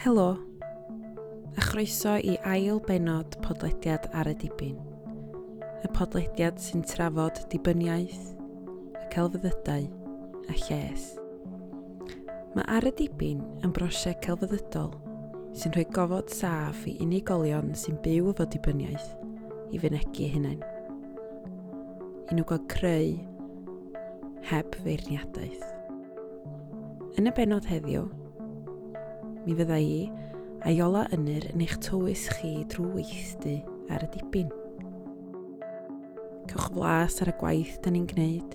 Helo, a chroeso i ail benod podlediad ar y dibyn. Y podlediad sy'n trafod dibyniaeth, y celfyddydau a lles. Mae ar y dibyn yn brosiect celfyddydol sy'n rhoi gofod saff i unigolion sy'n byw efo dibyniaeth i fynegu hunain. I nhw gael creu heb feirniadaeth. Yn y benod heddiw, mi fydda i a Iola Ynyr yn eich tywys chi drwy weithdu ar y dipyn. Cewch flas ar y gwaith da ni'n gwneud.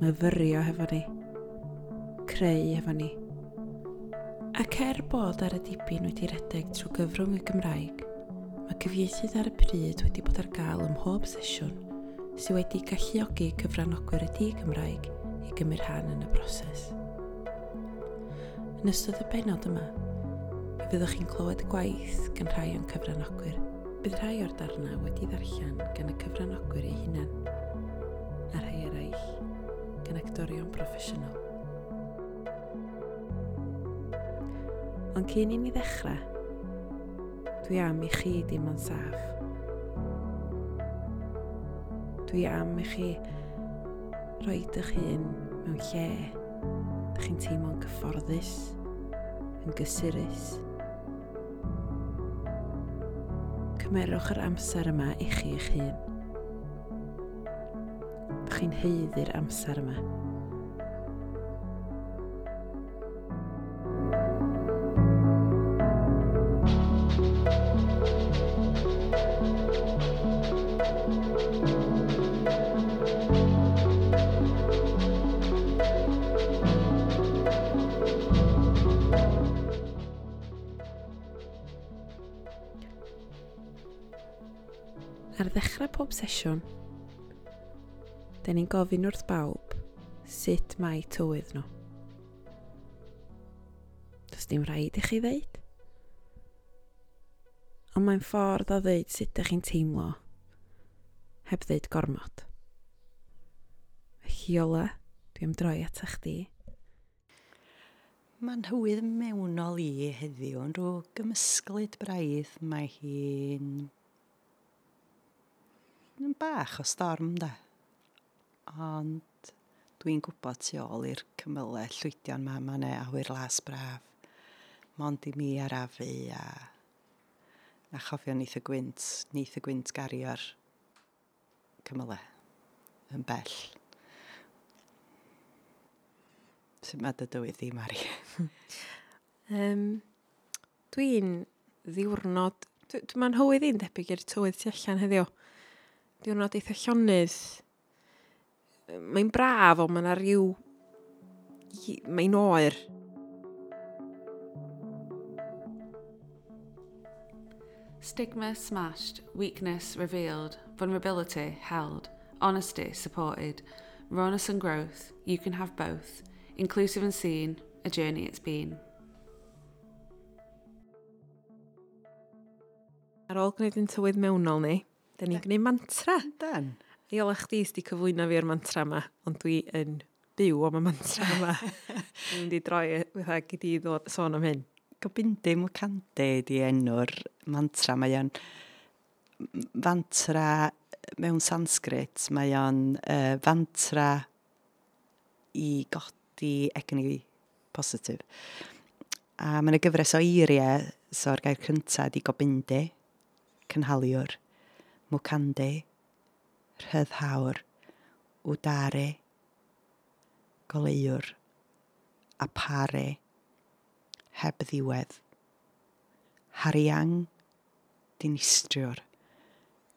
Myfyrio hefo ni. Creu hefo ni. Ac er bod ar y dipyn wedi redeg trwy gyfrwng y Gymraeg, mae cyfieithydd ar y pryd wedi bod ar gael ym mhob sesiwn sydd wedi galluogi cyfranogwyr y di Gymraeg i gymryd rhan yn y broses. Yn ystod y benod yma, fyddwch chi'n clywed gwaith gan rhai o'n cyfranogwyr. Bydd rhai o'r darna wedi ddarllen gan y cyfranogwyr eu hunain, a rhai eraill gan actorion proffesiynol. Ond cyn i ni ddechrau, dwi am i chi dim ond saff. Dwi am i chi roed eich hun mewn lle Ydych chi'n teimlo'n gyfforddus, yn gysurus? Cymerwch yr amser yma i chi eich hun. Ydych chi'n heiddi'r amser yma. sesiwn, da ni'n gofyn wrth bawb sut mae tywydd nhw. Does dim rhaid i chi ddeud. Ond mae'n ffordd o ddeud sut ydych chi'n teimlo heb ddeud gormod. Felly ola, dwi am droi at eich di. Mae'n hywydd mewnol i heddiw, ond rhyw gymysglyd braidd mae hi'n yn bach o storm da. Ond dwi'n gwybod tu ôl i'r cymylau llwydion ma, mae yna awyr las braf. Mond i mi arafu a... A chofio neith y gwynt, neith y gwynt gario'r cymylau yn bell. Sut mae dy dywydd di, Mari? um, dwi'n ddiwrnod... Dwi'n dwi, dwi, dwi hywydd i'n debyg i'r tywydd tu allan heddiw diwrnod eitha llonydd, mae'n braf ond mae yna rhyw... mae'n oer. Stigma smashed, weakness revealed, vulnerability held, honesty supported, rawness and growth, you can have both, inclusive and seen, a journey it's been. Ar ôl gwneud yn tywydd mewnol ni, Da ni'n gwneud mantra. Dan. Iol eich di sydd cyflwyno fi'r mantra yma, ond dwi yn byw am y mantra yma. Dwi'n mynd i droi fatha gyd i ddod sôn am hyn. Gobindim o cande di enw'r mantra. Mae o'n fantra mewn Sanskrit, mae o'n uh, fantra i godi egni positif. A mae'n y gyfres o eiriau, so'r gair cyntaf di gobindi, cynhaliwr mwcande, Rhyddhawr, Wdare, goleiwr, a Pare, heb ddiwedd. Hariang, dinistriwr,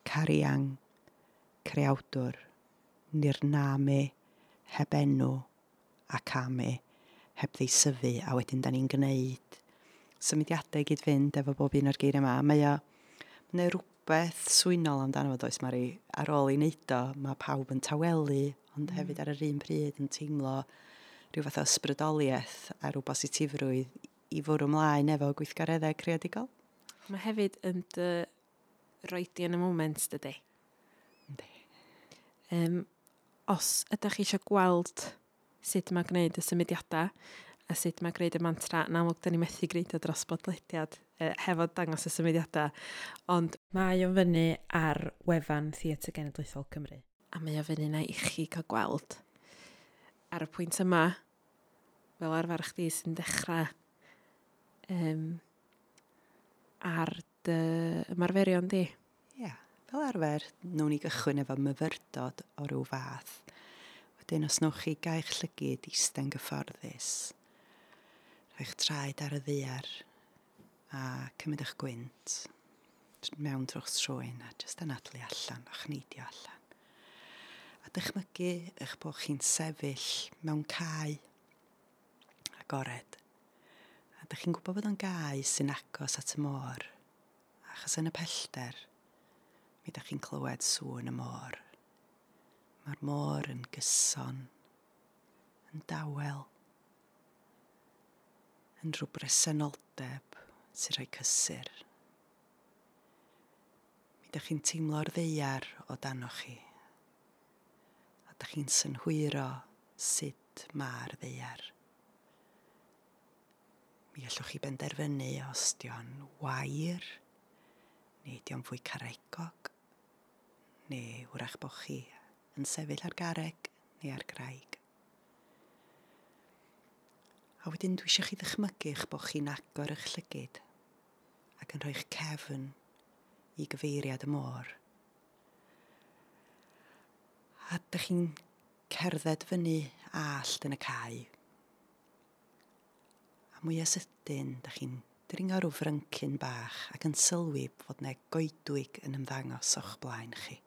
Cariang, creawdwr, nirname, heb enw, a came, heb ddeisyfu, a wedyn da ni'n gwneud symudiadau gyd fynd efo bob un o'r geiriau yma. Mae o, mae rhywbeth swynol amdano fo does Mari. Ar ôl i wneud o, mae pawb yn tawelu, ond mm. hefyd ar yr un pryd yn teimlo rhyw fath o ysbrydoliaeth a rhyw bositifrwydd i fwrw mlaen efo gweithgareddau creadigol. Mae hefyd yn dy roedi yn y moment, dydy. Yndi. Um, os ydych chi eisiau gweld sut mae gwneud y symudiadau a sut mae gwneud y mantra, yn amlwg, da ni methu gwneud o dros bodlediad hefo dangos y symudiadau. Ond mae o'n fyny ar wefan Theatr Genedlaethol Cymru. A mae o'n fyny na i chi cael gweld. Ar y pwynt yma, fel arfer chdi sy'n dechrau um, ar dy ymarferion di. Ie, yeah, fel arfer, nhw'n ni gychwyn efo myfyrdod o ryw fath. Wedyn, os newch chi gael llygyd eistedd gyfforddus, rhaid traed ar y ddiar, a cymryd eich gwynt mewn drwy'ch sroen a jyst anadlu allan, a'ch neidio allan. A dychmygu eich bod chi'n sefyll mewn cae agored. A dych chi'n gwybod bod o'n gae sy'n agos at y môr, achos yn y pellter, mi dych chi'n clywed sŵn y môr. Mae'r môr yn gyson, yn dawel, yn rhyw bresenoldeb, sy'n rhoi cysur. Mi ydych chi'n teimlo'r ddeiar o dano chi. A ydych chi'n synhwyro sut mae'r ddeiar. Mi allwch chi benderfynu os dio'n wair, neu dio'n fwy caregog, neu wrach bod chi yn sefyll ar gareg neu ar graig. A wedyn dwi eisiau chi ddychmygu eich bod chi'n agor eich llygyd ac yn rhoi'ch cefn i gyfeiriad y môr. A dych chi'n cerdded fyny allt yn y cae. A mwy mwyaf sydyn, dych chi'n dringo rhyw fryncyn bach ac yn sylwi fod yna goedwig yn ymddangos o'ch blaen chi.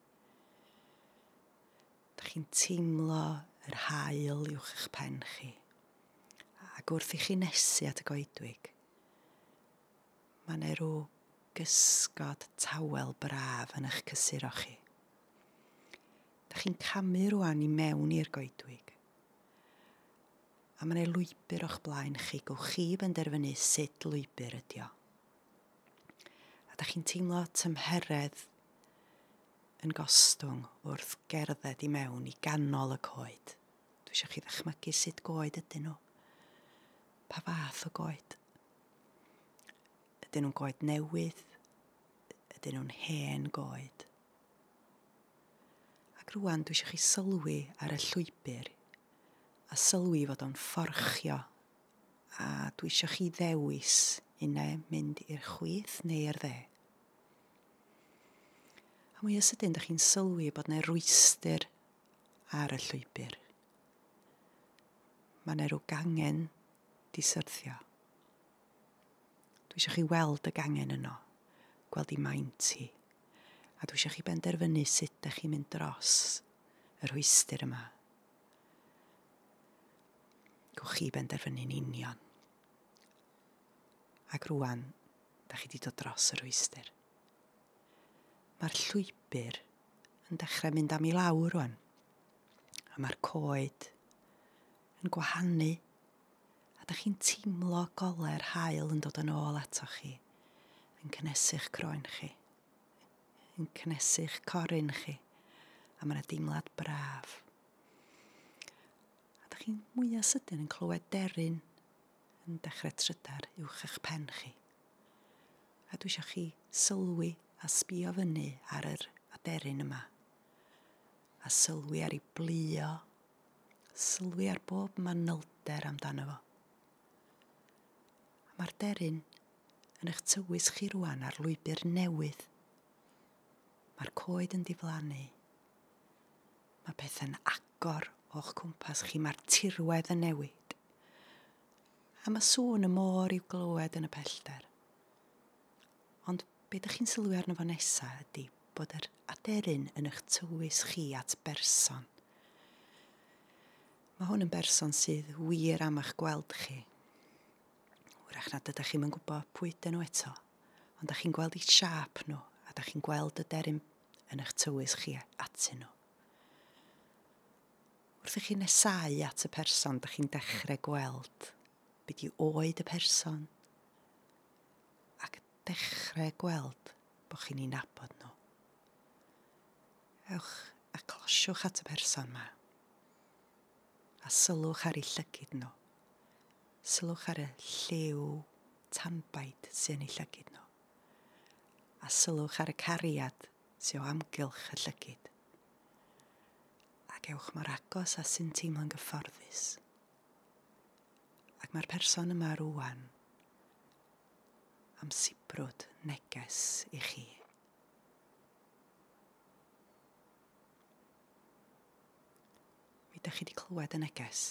Dych chi'n teimlo yr hael uwch eich pen chi. Ac wrth i chi nesu at y goedwig, mae yna rhyw gysgod tawel braf yn eich cysuro chi. Da chi'n camu rwan i mewn i'r goedwig. A mae yna lwybr o'ch blaen chi, gywch chi benderfynu sut lwybr ydi o. A da chi'n teimlo tymheredd yn gostwng wrth gerdded i mewn i ganol y coed. Dwi eisiau chi ddechmygu sut goed ydyn nhw pa fath o goed. Ydyn nhw'n goed newydd? Ydyn nhw'n hen goed? Ac rwan dwi eisiau chi sylwi ar y llwybr a sylwi fod o'n fforchio a dwi eisiau chi ddewis unau mynd i'r chwith neu i'r dde. A mwy o sydyn, chi'n sylwi bod yna rwyster ar y llwybr. Mae yna rhyw gangen di syrthio. Dwi eisiau chi weld y gangen yno, gweld i maint hi, a dwi eisiau chi benderfynu sut ydych chi'n mynd dros yr hwystyr yma. Gwch chi benderfynu'n union. Ac rwan, da chi wedi dod dros yr hwystyr. Mae'r llwybr yn dechrau mynd am i lawr rwan. A mae'r coed yn gwahanu a dych chi'n teimlo goler hael yn dod yn ôl ato chi, yn cnesu'ch croen chi, yn cnesu'ch corin chi, a mae'n deimlad braf. A dych chi'n mwyaf sydyn yn clywed deryn yn dechrau trydar uwch eich pen chi. A dwi eisiau chi sylwi a sbio fyny ar yr aderyn yma. A sylwi ar ei blio, sylwi ar bob manylder amdano fo. Mae'r deryn yn eich tywys chi rwan ar lwybr newydd. Mae'r coed yn diflannu. Mae pethau'n agor o'ch cwmpas chi. Mae'r tirwedd yn newid. A mae sŵn y môr i'w glywed yn y pellter. Ond be ydych chi'n sylwi arno fo nesaf ydy bod yr aderyn yn eich tywys chi at berson. Mae hwn yn berson sydd wir am eich gweld chi wrach nad ydych chi'n gwybod pwy dyn nhw eto, ond ydych chi'n gweld eu siap nhw a dych chi'n gweld y deryn yn eich tywys chi atyn nhw. Wrth i chi nesau at y person, dych chi'n dechrau gweld beth i oed y person ac dechrau gweld bod chi'n ei nabod nhw. Ewch a closiwch at y person yma a sylwch ar ei llygyd nhw sylwch ar y lliw tanbaid sy'n ei llygyd nhw. A sylwch ar y cariad sy'n o amgylch y llygyd. Ac ewch mor agos a sy'n teimlo'n gyfforddus. Ac mae'r person yma rŵan am sibrwd neges i chi. Mi ydych chi wedi clywed y neges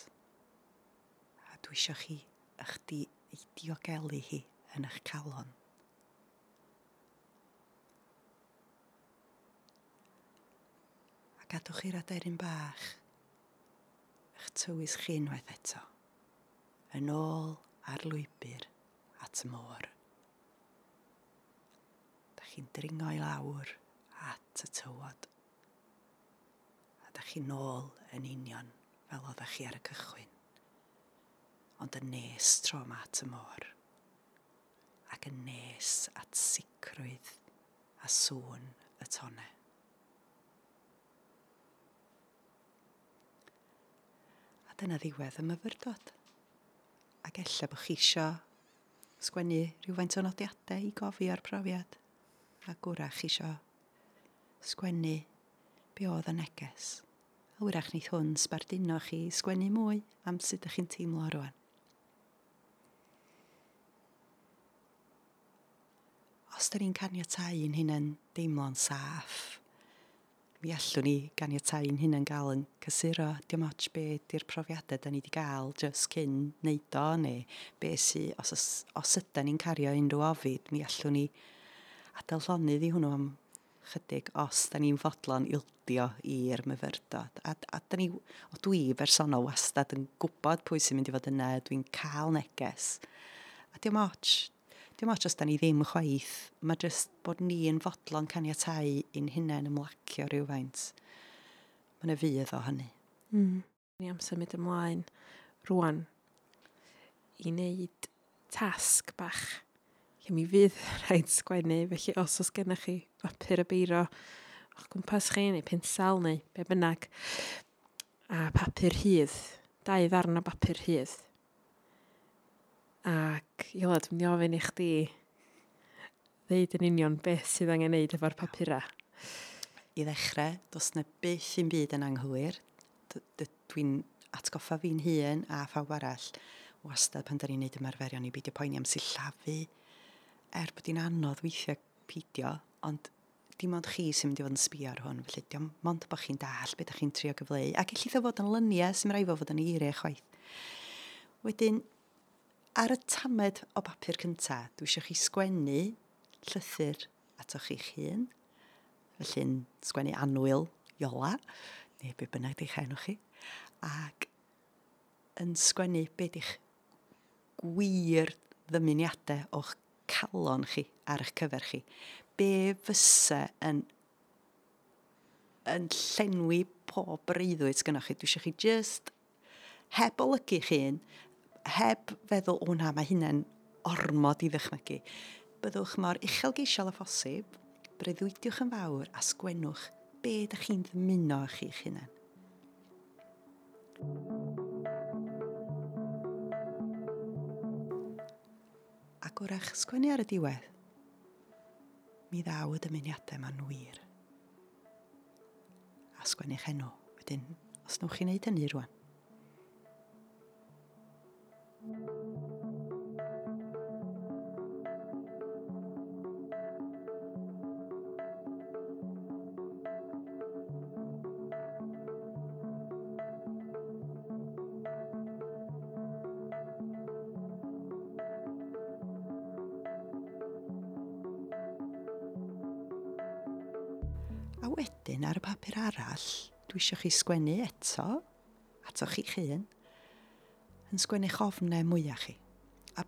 dwi eisiau chi eich di ei diogelu hi yn eich calon. A gadwch chi'r aderyn bach eich tywys chi unwaith eto, yn ôl ar lwybr at y môr. Da chi'n dringo i lawr at y tywod. A da chi'n ôl yn union fel oeddech chi ar y cychwyn ond yn nes tro yma at y môr, ac yn nes at sicrwydd a sŵn y tonau. A dyna ddiwedd y myfyrdod. Ac ella bych chi isio sgwennu rhywfaint o nodiadau i gofi o'r profiad. A gwrach isio sgwennu be oedd y neges. A wyrach wneith hwn sbarduno chi sgwennu mwy am sut ydych chi'n teimlo rwan. da ni'n caniatau yn hunain deimlo'n saff. Mi allwn ni ganiatau yn hunain gael yn cysuro dim ots be di'r profiadau da ni wedi gael jyst cyn neud o neu be sy, os, os, os ydy ni'n cario unrhyw ofid, mi allwn ni adael llonydd i hwnnw am chydig os da ni'n fodlon ildio i'r myfyrdod. A, a da ni, o dwi bersonol wastad yn gwybod pwy sy'n mynd i fod yna, dwi'n cael neges. A dim ots, dim ots os da ni ddim chwaith, mae jyst bod ni yn fodlon caniatau i'n hunain ymlacio rhywfaint. Mae yna fydd o hynny. Mm. Ni am symud ymlaen rwan i wneud tasg bach. lle mi fydd rhaid sgwennu, felly os oes gennych chi bapur y beiro o'ch gwmpas chi, neu pensel, neu be bynnag, a papur hydd, dau ddarn o bapur hydd, Ac, Iolo, dwi'n mynd i ofyn i chdi ddeud yn union beth sydd angen neud efo'r papura. I ddechrau, dos na beth sy'n byd yn anghywir. Dwi'n atgoffa fi'n hun a phawb arall wastad pan da ni'n neud ymarferion i beidio poeni am sillafu. Er bod hi'n anodd weithiau pidio, ond dim ond chi sy'n mynd i fod yn sbio ar hwn, felly dim ond bod chi'n dall beth ydych chi'n trio gyfleu, ac eich iddo fod yn lyniau sy'n rhaid fod yn eiriau chwaith. Wedyn, ar y tamed o bapur cynta, dwi eisiau chi sgwennu llythyr atoch chi'ch hun. Felly'n sgwennu anwyl iola, neu be bynnag di'ch enw chi. Ac yn sgwennu be di'ch gwir ddymuniadau o'ch calon chi ar eich cyfer chi. Be fysa yn, yn llenwi pob breuddwyd gynnwch chi? Dwi eisiau chi just heb olygu chi'n heb feddwl, o na, mae hynna'n ormod i ddychmygu. Byddwch mor uchelgeisiol a phosib, breuddwydiwch yn fawr a sgwennwch be ydych chi'n ddymuno â chi'ch hunain. Ac wrach sgwennu ar y diwedd, mi ddaw y dymuniadau ma'n wir. A sgwennu'ch enw, wedyn, os newch chi wneud hynny rwan wedyn ar y papur arall, dwi eisiau chi sgwennu eto, atoch chi'ch hun, yn sgwennu chofnau mwyaf chi. A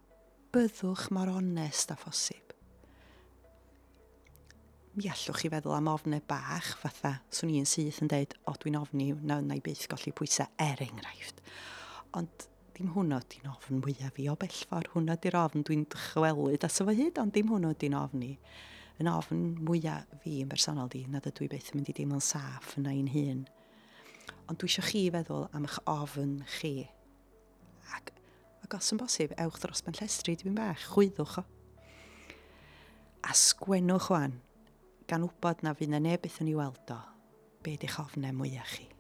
byddwch mor onest a phosib. Mi allwch chi feddwl am ofnau bach, fatha swn i'n syth yn deud, o dwi'n ofni, na wna i byth golli pwysau er enghraifft. Ond dim hwnnw di'n ofn mwyaf fi o bellfor, hwnnw di'r ofn dwi'n dychwelyd a sefo hyd, ond dim hwnnw di'n ofni. Yn ofn mwyaf fi yn bersonol di, nad ydw i beth yn mynd i deimlo'n saff yna i'n hun. Ond dwi eisiau chi feddwl am eich ofn chi Ac, ac os yn bosib, ewch dros ben llestri dwi'n bach, chwyddwch o. A sgwennwch wan, gan wybod na fydd na neb beth yn ei weld o, be di'ch ofnau mwyach chi.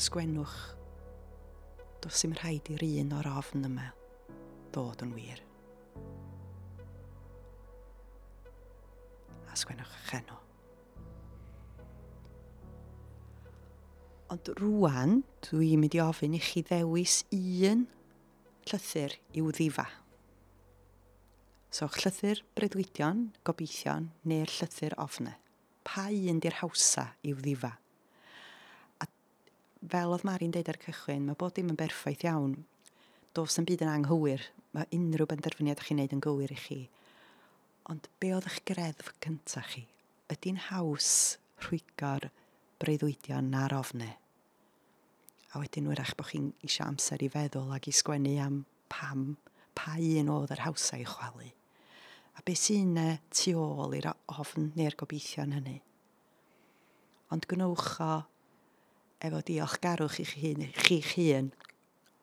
sgwennwch, does dim rhaid i'r un o'r ofn yma ddod yn wir. A sgwennwch eich enw. Ond rwan, dwi'n mynd i ofyn i chi ddewis un llythyr i'w ddifa. So, llythyr bredwydion, gobeithion, neu'r llythyr ofne. Pa un di'r hawsa i'w ddifa? fel oedd Mari'n deud ar cychwyn, mae bod dim yn berffaith iawn. Does yn byd yn anghywir. Mae unrhyw benderfyniad chi'n neud yn gywir i chi. Ond be oedd eich greddf cyntaf chi? Ydy'n haws rhwygo'r breuddwydion na'r ofnau? A wedyn wyrach bod chi'n eisiau amser i feddwl ac i sgwennu am pam, pa un oedd yr hawsau i chwalu. A beth sy'n e, tu ôl i'r ofn neu'r gobeithio yn hynny? Ond gwnewch o efo diolchgarwch i'ch hun, chi'ch hun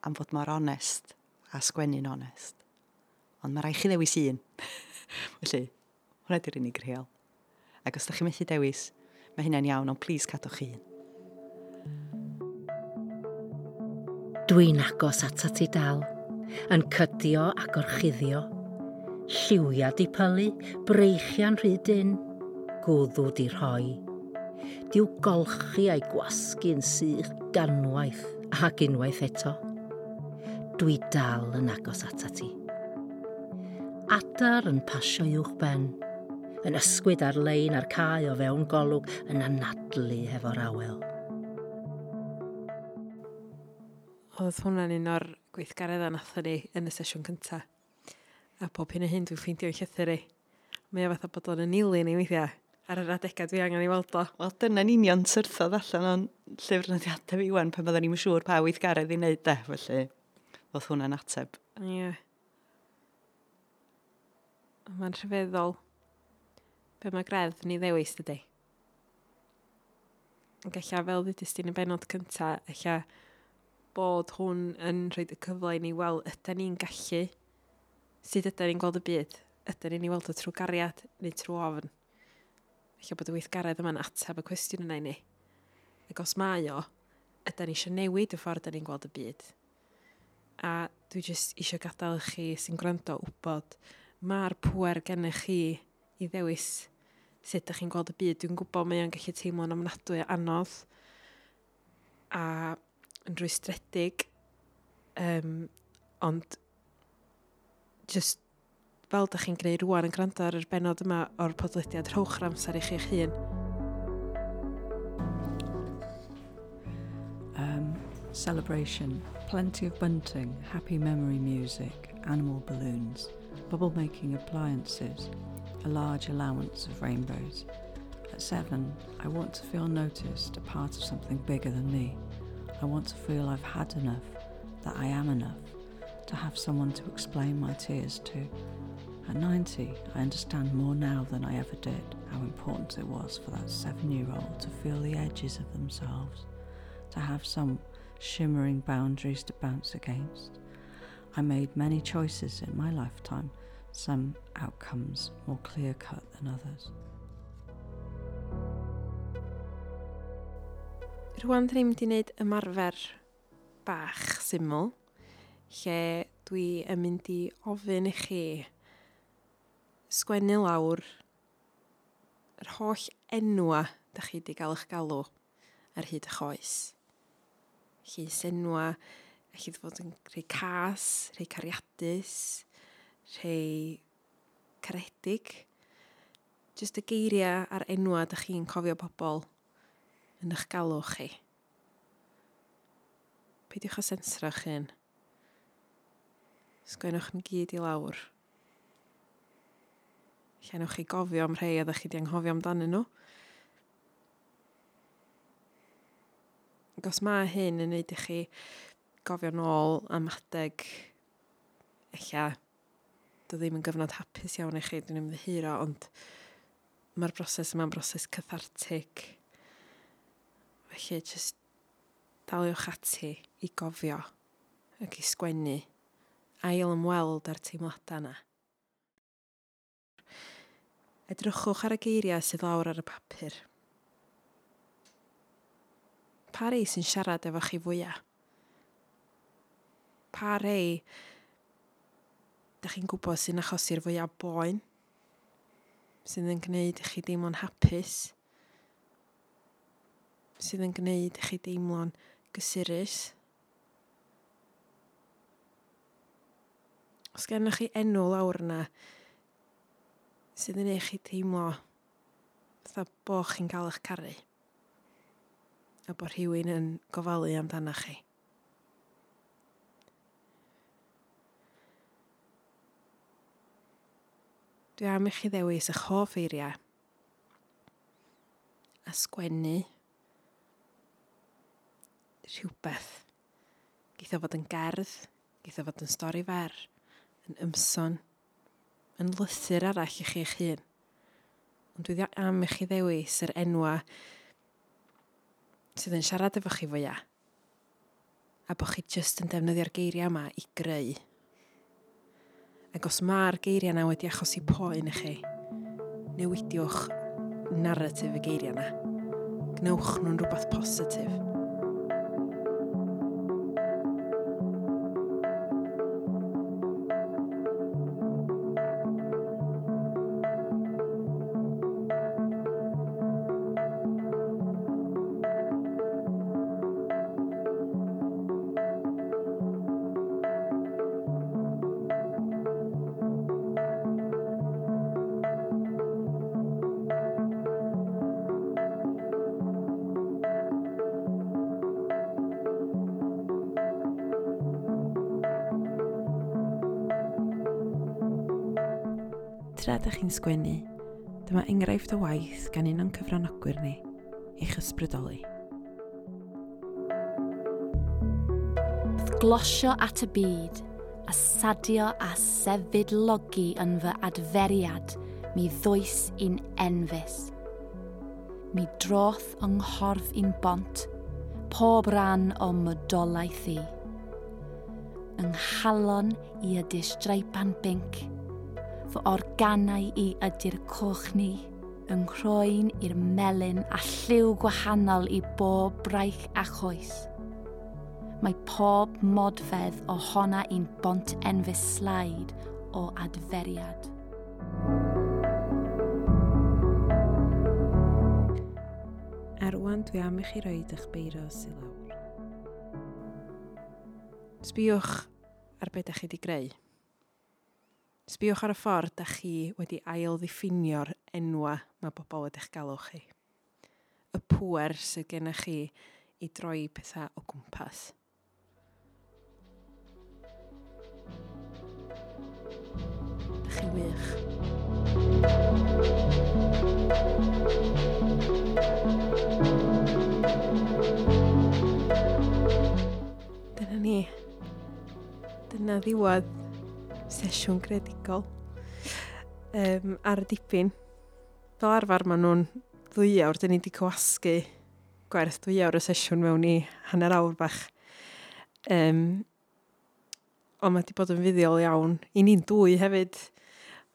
am fod mor onest a sgwennu'n onest. Ond mae rhaid chi ddewis un. Felly, hwnna di'r unig rheol. Ac os da chi methu dewis, mae hynna'n iawn, ond please cadwch chi un. Dwi'n agos atat ti dal, yn cydio a gorchuddio, lliwiad i pylu, breichia'n rhydyn, gwddw di rhoi di'w golchi a'i gwasgu'n sych ganwaith ac unwaith eto. Dwi dal yn agos atat ti. Adar yn pasio uwch ben, yn ysgwyd ar-lein ar cae o fewn golwg yn anadlu hefo'r awel. Oedd hwnna'n un o'r gweithgaredd a nathon ni yn y sesiwn cyntaf. A pob hyn a hyn dwi'n ffeindio'n llythyr i. Mae o fatha bod o'n anili ni weithiau ar yr adegau dwi angen i weld o. Wel, dyna'n union syrthodd allan o'n llyfr nodiadau fi wan pan byddwn ni'n siŵr pa weithgaredd i wneud de, felly oedd hwnna'n ateb. Ie. Yeah. Mae'n rhyfeddol be mae greddf ni ddewis dydy. Ac eich fel ddydys ti'n y benod cyntaf, eich bod hwn yn rhoi y cyfle i ni, weld ydyn ni'n gallu, sut ydyn ni'n gweld y byd? Ydyn ni'n ei weld o trwy gariad neu trwy ofn? Felly bod y weithgaredd yma'n ateb y cwestiwn yna i ni. Ac os mae o, ydy ni eisiau newid y ffordd ydy'n gweld y byd. A dwi jyst eisiau gadael i chi sy'n gwrando wybod mae'r pwer gennych chi i ddewis sut ydych chi'n gweld y byd. Dwi'n gwybod mae o'n gallu teimlo'n ofnadwy anodd a yn rwystredig. Um, ond just fel da chi'n gwneud rwan yn gwrando ar benod yma o'r podlediad amser i chi'ch hun. Um, celebration, plenty of bunting, happy memory music, animal balloons, bubble making appliances, a large allowance of rainbows. At seven, I want to feel noticed, a part of something bigger than me. I want to feel I've had enough, that I am enough, to have someone to explain my tears to. At 90, I understand more now than I ever did how important it was for that seven year old to feel the edges of themselves, to have some shimmering boundaries to bounce against. I made many choices in my lifetime, some outcomes more clear cut than others. Rwan, dyn ni'n mynd i wneud ymarfer bach syml, lle dwi yn mynd i ofyn i chi sgwennu lawr yr holl enwa da chi wedi gael eich galw ar hyd y choes. Chi senwa, chi wedi bod yn rhai cas, rhai cariadus, rhai caredig. Jyst y geiriau a'r enwa da chi'n cofio pobl yn eich galw chi. Peidiwch o sensro'ch hyn. Sgwennwch yn gyd i lawr. Lle newch chi gofio am rhai a ddech chi di anghofio amdanyn nhw. Ac os mae hyn yn neud i chi gofio nôl am adeg eich dy ddim yn gyfnod hapus iawn i chi, dwi'n ymddihiro, ond mae'r broses yma'n broses cathartig. Felly, jyst daliwch ati i gofio ac i sgwennu ail ymweld â'r teimladau yna. Edrychwch ar y geiriau sydd lawr ar y papur. Pa rei sy'n siarad efo chi fwyaf? Pa rei da chi'n gwybod sy'n achosi'r fwyaf boen? Sydd yn gwneud i chi deimlo'n hapus? Sydd yn gwneud i chi deimlo'n gysurus? Os gennych chi enw lawr yna, sydd yn eich chi teimlo fatha bod chi'n cael eich caru a bod rhywun yn gofalu amdano chi. Dwi am i chi ddewis eich hoff eiriau a sgwennu rhywbeth. Geith o fod yn gerdd, geith o fod yn stori fer, yn ymson, yn lythyr arall i chi eich hun. Ond dwi am i chi ddewis yr enwa sydd yn siarad efo chi fwyaf. A bod chi jyst yn defnyddio'r geiriau yma i greu. Ac os mae'r geiriau yna wedi achosi poen i chi, newidiwch narratif y geiriau yna. Gnewch nhw'n rhywbeth positif. adre ydych chi'n sgwennu, dyma enghraifft o waith gan un o'n cyfranogwyr ni eich ysbrydoli. glosio at y byd a sadio a sefydlogi yn fy adferiad mi ddwys i'n enfys. Mi droth yng nghorff un bont, pob ran o mydolaeth i. Yng nghalon i y distraipan binc, fy o'r organau i ydy'r coch ni, yng nghroen i'r melyn a lliw gwahanol i bob braich a choes. Mae pob modfedd ohona i'n bont enfys slaid o adferiad. Arwan, dwi am i chi roed eich beiro sy'n lawr. Sbiwch ar beth ydych chi wedi greu. Sbiwch ar y ffordd da chi wedi ail-ddiffinio'r enwa mae bobl wedi'ch galw chi. Y pwer sydd gennych chi i droi pethau o gwmpas. Da chi wych. Dyna ni. Dyna ddiwedd sesiwn gredigol um, ar y dipyn. Fel arfer maen nhw'n ddwy awr, dyn ni wedi cywasgu gwerth ddwy awr y sesiwn mewn i hanner awr bach. Um, ond mae wedi bod yn fuddiol iawn. I ni'n dwy hefyd.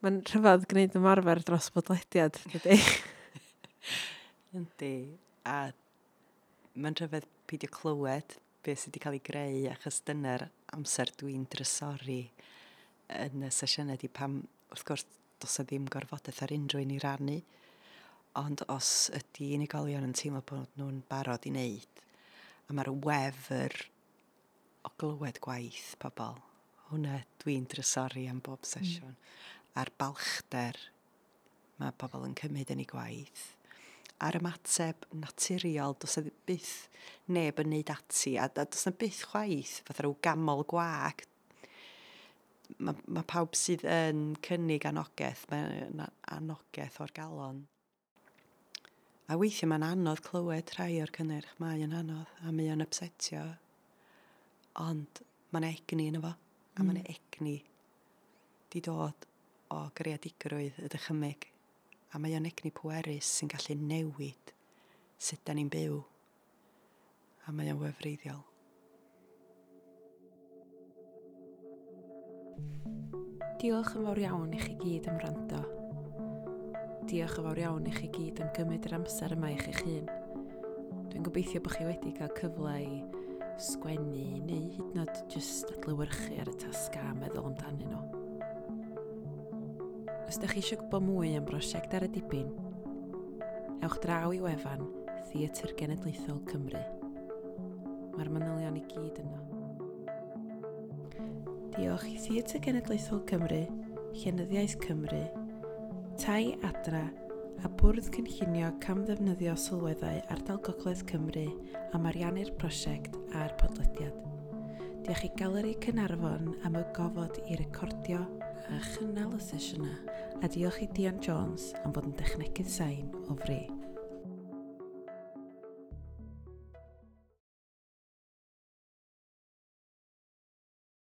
Mae'n rhyfedd gwneud ymarfer dros bodlediad, dydy. Yndi. A mae'n rhyfedd peidio clywed beth sydd wedi cael ei greu achos dyna'r amser dwi'n drysori yn y sesiynau di pam, wrth gwrs, dos y ddim gorfodaeth ar unrhyw un i rannu, ond os ydy unigolion yn teimlo bod nhw'n barod i wneud, a mae'r wefr o glywed gwaith pobl, hwnna dwi'n drysori am bob mm. sesiwn, mm. a'r balchder mae pobl yn cymryd yn ei gwaith, a'r ymateb naturiol, dos e yna byth neb yn neud ati, a dos yna byth chwaith, fath ar gamol gwag, mae ma pawb sydd yn cynnig anogaeth, mae'n anogaeth o'r galon. A weithiau mae'n anodd clywed rhai o'r cynnyrch, mae'n anodd a mae'n upsetio. Ond mae'n egni yn efo, a mae'n mm. egni di dod o greadigrwydd y dychymig. A mae o'n egni pwerus sy'n gallu newid sut da ni'n byw. A mae o'n wefreiddiol. Diolch yn fawr iawn i chi gyd am rando. Diolch yn fawr iawn i chi gyd am gymryd yr amser yma i chi'ch hun. Dwi'n gobeithio bod chi wedi cael cyfle i sgwennu neu hyd yn oed jyst adlywyrchu ar y tasga a meddwl amdanyn nhw. Os ydych chi eisiau gwybod mwy am brosiect ar y dibyn, ewch draw i wefan Theatr Genedlaethol Cymru. Mae'r manylion i gyd yno. Diolch i Theatr Genedlaethol Cymru, Llenyddiaeth Cymru, Tai Adra a Bwrdd Cynllunio cam ddefnyddio sylweddau Ardal Gogledd Cymru am ariannu'r prosiect a'r podlediad. Diolch i Galeri Cynarfon am y gofod i recordio a chynnal y sesiynau a diolch i Dion Jones am fod yn dechnegydd sain o fri.